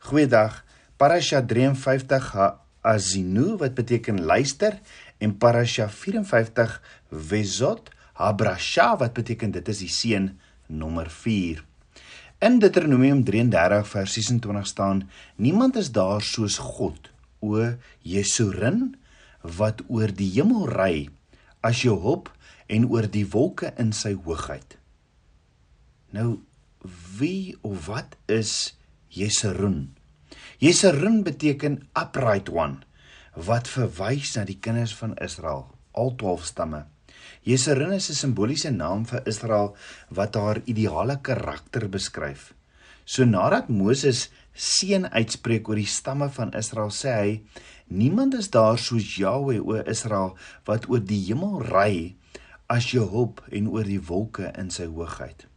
Goeiedag. Parasha 53 Azinu wat beteken luister en Parasha 54 Wezot Habrasha wat beteken dit is die seën nommer 4. In Deuteronomium 33 vers 26 staan: Niemand is daar soos God, o Jesurin, wat oor die hemel ry as jou hulp en oor die wolke in sy hoogheid. Nou wie of wat is Jeserun. Jeserun beteken upright one wat verwys na die kinders van Israel, al 12 stamme. Jeserun is 'n simboliese naam vir Israel wat haar ideale karakter beskryf. So nadat Moses seën uitspreek oor die stamme van Israel, sê hy: Niemand is daar soos Jahweh o Israel wat oor die hemel ry as jou hulp en oor die wolke in sy hoogheid.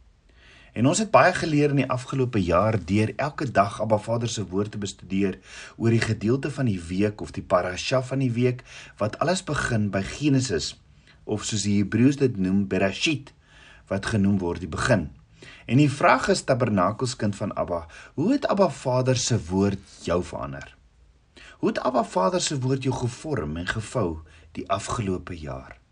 En ons het baie geleer in die afgelope jaar deur elke dag Abba Vader se woord te bestudeer oor die gedeelte van die week of die parasha van die week wat alles begin by Genesis of soos die Hebreëus dit noem Bereshit wat genoem word die begin. En die vraag is Tabernakelskind van Abba, hoe het Abba Vader se woord jou verander? Hoe het Abba Vader se woord jou gevorm en gevou die afgelope jaar?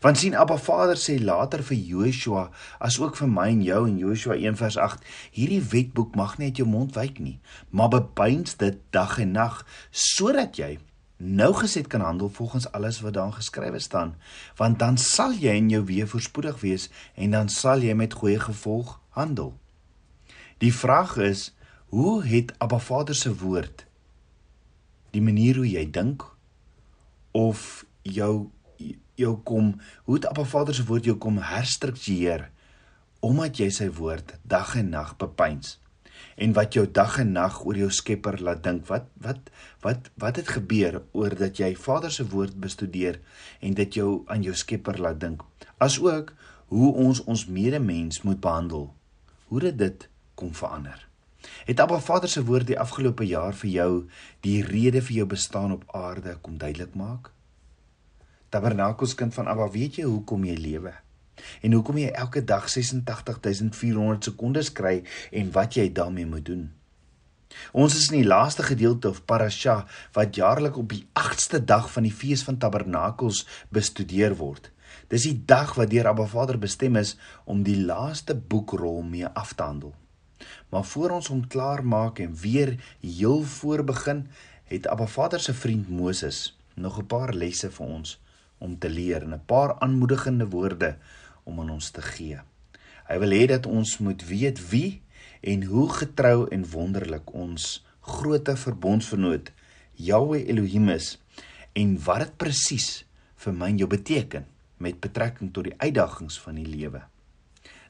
Want sien Abba Vader sê later vir Joshua, as ook vir my en jou in Joshua 1:8, hierdie wetboek mag nie uit jou mond wyk nie, maar bepeins dit dag en nag sodat jy nou geset kan handel volgens alles wat daarin geskrywe staan, want dan sal jy in jou weë voorspoedig wees en dan sal jy met goeie gevolg handel. Die vraag is, hoe het Abba Vader se woord die manier hoe jy dink of jou jou kom, hoe het Abba Vader se woord jou kom herstruktureer omdat jy sy woord dag en nag bepeins. En wat jou dag en nag oor jou Skepper laat dink. Wat wat wat wat het gebeur oordat jy Vader se woord bestudeer en dit jou aan jou Skepper laat dink. Asook hoe ons ons medemens moet behandel. Hoe dit dit kom verander. Het Abba Vader se woord die afgelope jaar vir jou die rede vir jou bestaan op aarde kom duidelik maak? Tabernakelskind van Abba, weet jy hoekom jy lewe? En hoekom jy elke dag 86400 sekondes kry en wat jy daarmee moet doen? Ons is in die laaste gedeelte of parasha wat jaarlik op die 8ste dag van die fees van Tabernakels bestudeer word. Dis die dag wat deur Abba Vader bestem is om die laaste boekrol mee af te handel. Maar voor ons hom klaar maak en weer heel voor begin, het Abba Vader se vriend Moses nog 'n paar lesse vir ons om te leer en 'n paar aanmoedigende woorde om aan ons te gee. Hy wil hê dat ons moet weet wie en hoe getrou en wonderlik ons groote verbondsvernoot Jahweh Elohim is en wat dit presies vir my en jou beteken met betrekking tot die uitdagings van die lewe.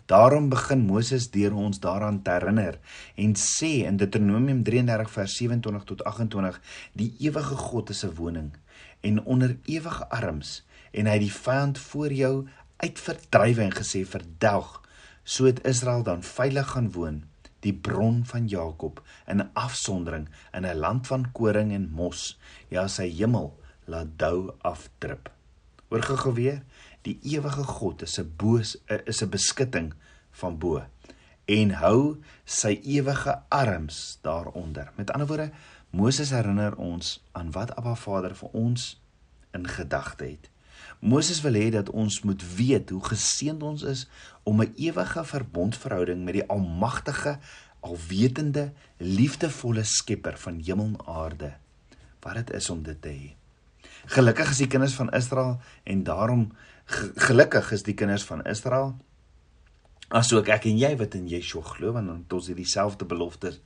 Daarom begin Moses deur ons daaraan te herinner en sê in Deuteronomium 33 vers 27 tot 28 die ewige God is 'n woning en onder ewige arms en hy het die vyand voor jou uitverdrywe en gesê verdelg so het Israel dan veilig gaan woon die bron van Jakob in afsondering in 'n land van koring en mos. Ja sy hemel laat dou afdrup hoor gou weer die ewige God is 'n boos is 'n beskutting van bo en hou sy ewige arms daaronder. Met ander woorde Moses herinner ons aan wat Abba Vader vir ons in gedagte het. Moses wil hê dat ons moet weet hoe geseënd ons is om 'n ewige verbondverhouding met die almagtige, alwetende, liefdevolle Skepper van hemel en aarde. Wat dit is om dit te hê. Gelukkig is die kinders van Israel en daarom gelukkig is die kinders van Israel asook ek en jy wat in Yeshua glo want ons het dieselfde beloftes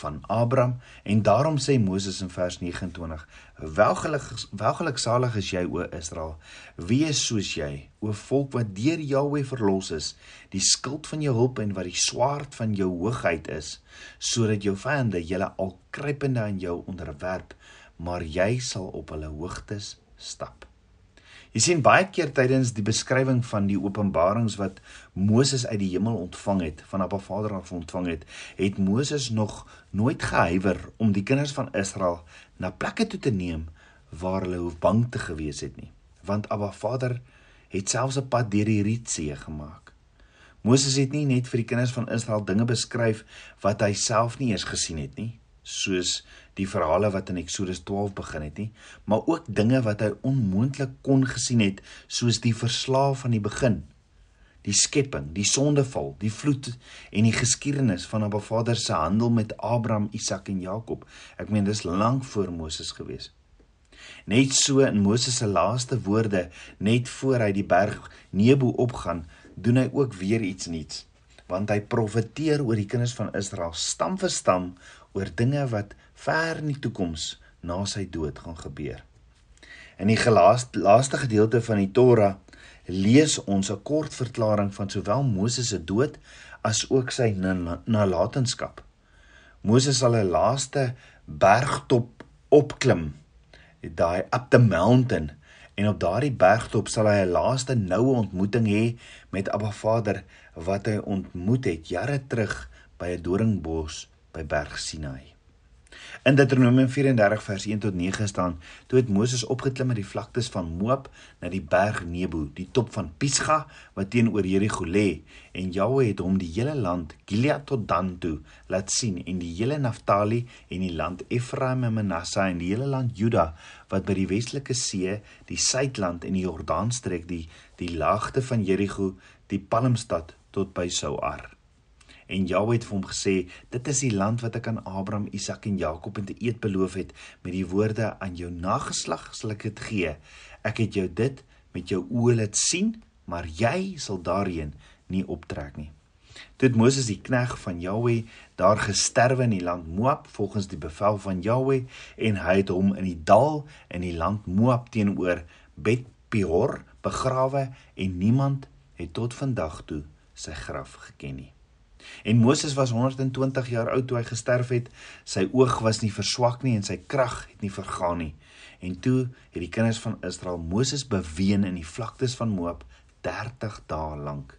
van Abraham. En daarom sê Moses in vers 29 welgelukkig welgeluksalig is jy o Israel. Wees soos jy? O volk wat deur Jahweh verlos is die skild van jou hulp en wat die swaard van jou hoogheid is sodat jou vyande julle al kruipende aan jou onderwerp maar jy sal op hulle hoogtes stap Jy sien baie keer tydens die beskrywing van die openbarings wat Moses uit die hemel ontvang het, van Abba Vader af ontvang het, het Moses nog nooit gehuiwer om die kinders van Israel na plekke toe te neem waar hulle hoef bang te gewees het nie, want Abba Vader het selfs 'n pad deur die Rietsee gemaak. Moses het nie net vir die kinders van Israel dinge beskryf wat hy self nie eens gesien het nie, soos die verhale wat in Eksodus 12 begin het nie, maar ook dinge wat hy onmoontlik kon gesien het, soos die verslaaf van die begin, die skepping, die sondeval, die vloed en die geskiedenis van Abba Vader se handel met Abraham, Isak en Jakob. Ek meen dis lank voor Moses gewees. Net so in Moses se laaste woorde, net voor hy die berg Nebo opgaan, doen hy ook weer iets nuuts want hy profeteer oor die kinders van Israel stam vir stam oor dinge wat ver in die toekoms na sy dood gaan gebeur. In die laaste laaste gedeelte van die Torah lees ons 'n kort verklaring van sowel Moses se dood as ook sy nalatenskap. Moses sal 'n laaste bergtop opklim, daai up the mountain en op daardie bergtop sal hy 'n laaste noue ontmoeting hê met Abba Vader wat hy ontmoet het jare terug by 'n doringbos by Berg Sinai. In Deuteronomium 34 vers 1 tot 9 staan: Toe het Moses opgeklim uit die vlaktes van Moab na die berg Nebo, die top van Pisga wat teenoor Jerigo lê, en Jahwe het hom die hele land Gilead tot Dan toe laat sien en die hele Naftali en die land Efraim en Manasse en die hele land Juda wat by die westelike see, die suidland en die Jordaanstreek, die die laagte van Jerigo, die Palmstad tot by Souar. En Jahwe het vir hom gesê: "Dit is die land wat ek aan Abraham, Isak en Jakob in te eed beloof het met die woorde: Aan jou nageslag sal ek dit gee. Ek het jou dit met jou oë laat sien, maar jy sal daarheen nie optrek nie." Toe het Moses die knegg van Jahwe daar gesterwe in die land Moab volgens die bevel van Jahwe en hy het hom in die dal in die land Moab teenoor Bet Peor begrawe en niemand het tot vandag toe sy graf geken nie. En Moses was 120 jaar oud toe hy gesterf het. Sy oog was nie verswak nie en sy krag het nie vergaan nie. En toe het die kinders van Israel Moses beween in die vlaktes van Moab 30 dae lank.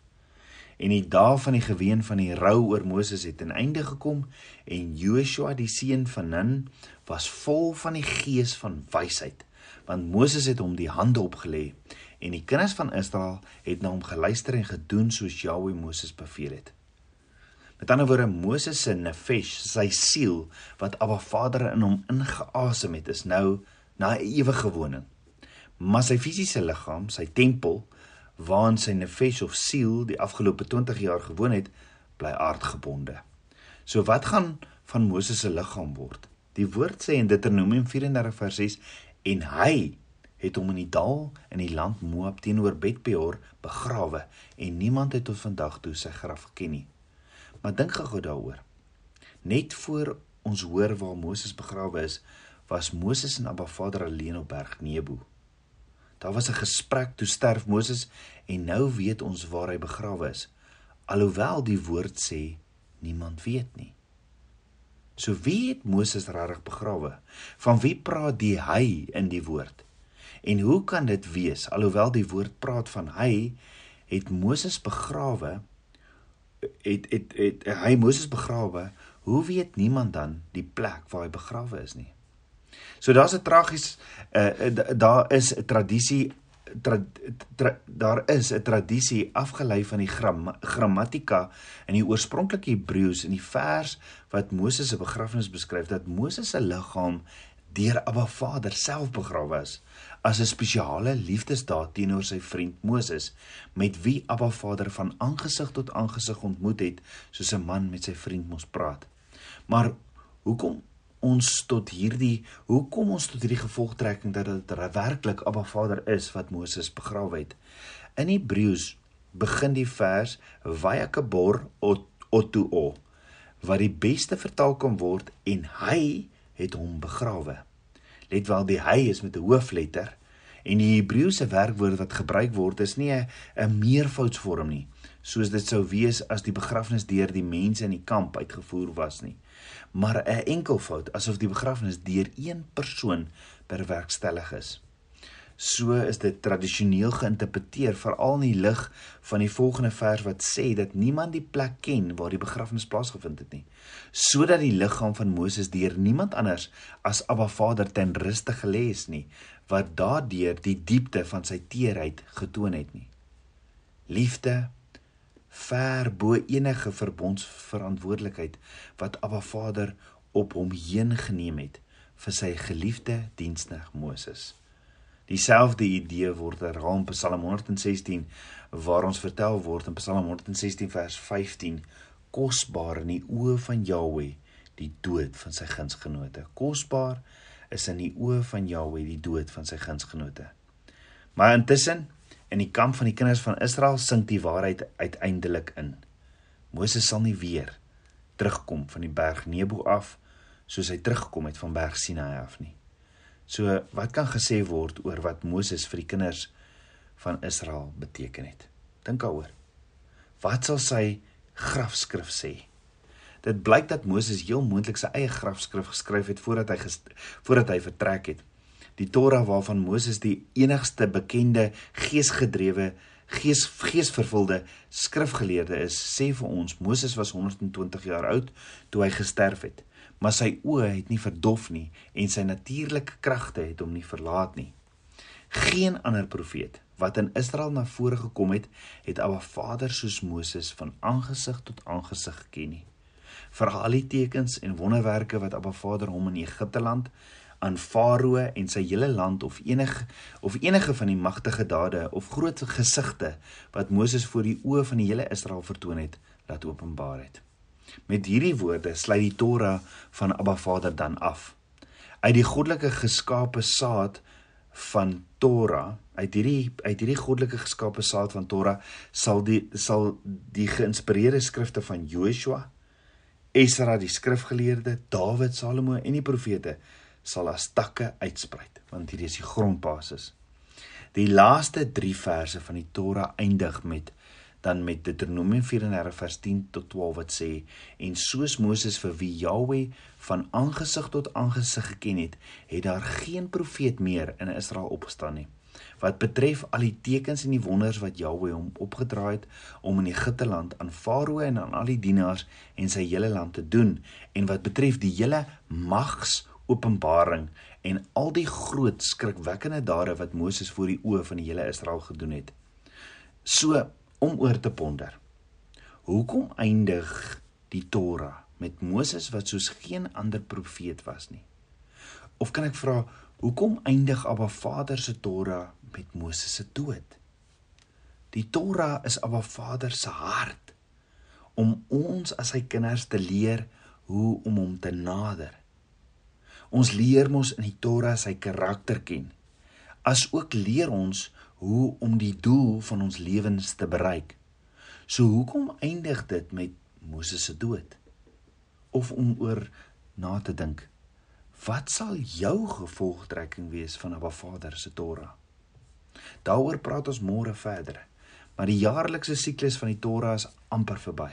En die dae van die geween van die rou oor Moses het aan einde gekom en Joshua die seun van Nun was vol van die gees van wysheid want Moses het hom die hande opgelê en die kinders van Israel het na hom geluister en gedoen soos Jahwe Moses beveel het. Met ander woorde Moses se nefesh, sy siel wat Abba Vader in hom ingeasem het, is nou na 'n ewige woning. Maar sy fisiese liggaam, sy tempel waarin sy nefesh of siel die afgelope 20 jaar gewoon het, bly aardgebonde. So wat gaan van Moses se liggaam word? Die woord sê in Deuteronomium 34 vers 6 en hy het hom in die dal in die land Moab teenoor Bet-peor begrawe en niemand het tot vandag toe sy graf geken nie. Maar dink gou daaroor. Net voor ons hoor waar Moses begrawe is, was Moses en Abba Vader alleen op Berg Nebo. Daar was 'n gesprek toe sterf Moses en nou weet ons waar hy begrawe is. Alhoewel die woord sê niemand weet nie. So wie het Moses regtig begrawe? Van wie praat die hy in die woord? En hoe kan dit wees alhoewel die woord praat van hy het Moses begrawe? Het het het hy Moses begrawe, hoe weet niemand dan die plek waar hy begrawe is nie? So daar's 'n tragies uh, daar is 'n tradisie tra, tra, daar is 'n tradisie afgelei van die gram, grammatika in die oorspronklike Hebreëus in die vers wat Moses se begrafnis beskryf dat Moses se liggaam deur Abba Vader self begrawe is as 'n spesiale liefdesdaad teenoor sy vriend Moses met wie Abba Vader van aangesig tot aangesig ontmoet het soos 'n man met sy vriend mos praat. Maar hoekom ons tot hierdie hoekom ons tot hierdie gevolgtrekking dat dit werklik Abba Vader is wat Moses begrawe het? In Hebreëus begin die vers Vayakabor otuo wat die beste vertaal kan word en hy het hom begrawe. Let wel die hy is met 'n hoofletter en die Hebreëse werkwoord wat gebruik word is nie 'n meervoudsvorm nie, soos dit sou wees as die begrafnis deur die mense in die kamp uitgevoer was nie, maar 'n enkelvoud asof die begrafnis deur een persoon bewerkstellig is. So is dit tradisioneel geïnterpreteer veral in die lig van die volgende vers wat sê dat niemand die plek ken waar die begrafnis plaasgevind het nie sodat die liggaam van Moses deur niemand anders as Abba Vader ten ruste gelê is nie wat daardeur die diepte van sy teerheid getoon het nie liefde ver bo enige verbondsverantwoordelikheid wat Abba Vader op hom heen geneem het vir sy geliefde diensknegt Moses. Dieselfde idee word herhaal in Psalm 116 waar ons vertel word in Psalm 116 vers 15 kosbaar in die oë van Jahweh die dood van sy gunsgenote. Kosbaar is in die oë van Jahweh die dood van sy gunsgenote. Maar intussen in die kamp van die kinders van Israel sink die waarheid uiteindelik in. Moses sal nie weer terugkom van die berg Nebo af soos hy teruggekom het van berg Sinai af nie. So wat kan gesê word oor wat Moses vir die kinders van Israel beteken het? Dink daaroor. Wat sal sy grafskrif sê? Dit blyk dat Moses heel moontlik sy eie grafskrif geskryf het voordat hy voordat hy vertrek het. Die Torah waarvan Moses die enigste bekende geesgedrewe gees geesvervulde skrifgeleerde is, sê vir ons Moses was 120 jaar oud toe hy gesterf het maar sy oë het nie verdof nie en sy natuurlike kragte het hom nie verlaat nie. Geen ander profeet wat in Israel na vore gekom het, het Abba Vader soos Moses van aangesig tot aangesig geken nie. Vir al die tekens en wonderwerke wat Abba Vader hom in Egipte land aan Farao en sy hele land of enige of enige van die magtige dade of groot gesigte wat Moses voor die oë van die hele Israel vertoon het, laat openbaar het. Met hierdie woorde sluit die Torah van Abba Vader dan af. Uit die goddelike geskape saad van Torah, uit hierdie uit hierdie goddelike geskape saad van Torah sal die sal die geïnspireerde skrifte van Joshua, Esra die skrifgeleerde, Dawid, Salomo en die profete sal as takke uitsprei, want hierdie is die grondbasis. Die laaste 3 verse van die Torah eindig met dan met Deuteronomium 34 vers 10 tot 12 wat sê en soos Moses vir wie Jahweh van aangesig tot aangesig geken het, het daar geen profeet meer in Israel opgestaan nie. Wat betref al die tekens en die wonders wat Jahweh hom opgedra het om in Egipte land aan Farao en aan al die dienaars en sy hele land te doen en wat betref die hele mags openbaring en al die groot skrikwekkende dade wat Moses voor die oë van die hele Israel gedoen het. So om oor te ponder. Hoekom eindig die Torah met Moses wat soos geen ander profeet was nie? Of kan ek vra hoekom eindig Abba Vader se Torah met Moses se dood? Die Torah is Abba Vader se hart om ons as sy kinders te leer hoe om hom te nader. Ons leer mos in die Torah sy karakter ken. As ook leer ons hoe om die doel van ons lewens te bereik. So hoekom eindig dit met Moses se dood? Of om oor na te dink, wat sal jou gevolgtrekking wees van Abba Vader se Torah? Daaroor praat ons môre verder. Maar die jaarlikse siklus van die Torah is amper verby.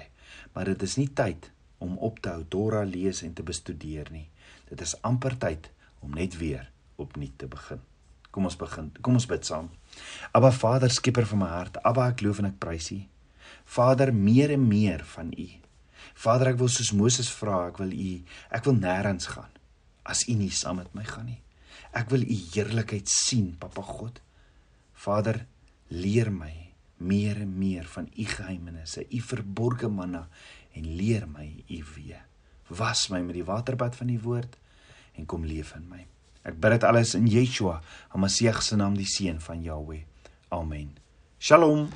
Maar dit is nie tyd om op te hou Torah lees en te bestudeer nie. Dit is amper tyd om net weer opnuut te begin. Kom ons begin. Kom ons bid saam. Aba Vader, skieper van my hart. Aba, ek loof en ek prys U. Vader, meer en meer van U. Vader, ek wil soos Moses vra, ek wil U, ek wil nêrens gaan as U nie saam met my gaan nie. Ek wil U heerlikheid sien, Papa God. Vader, leer my meer en meer van U geheimenisse, U verborgde manna en leer my U weë. Was my met die waterbad van U woord en kom leef in my. Ek bid dit alles in Yeshua, Hamasieg se naam, die seun van Jahweh. Amen. Shalom.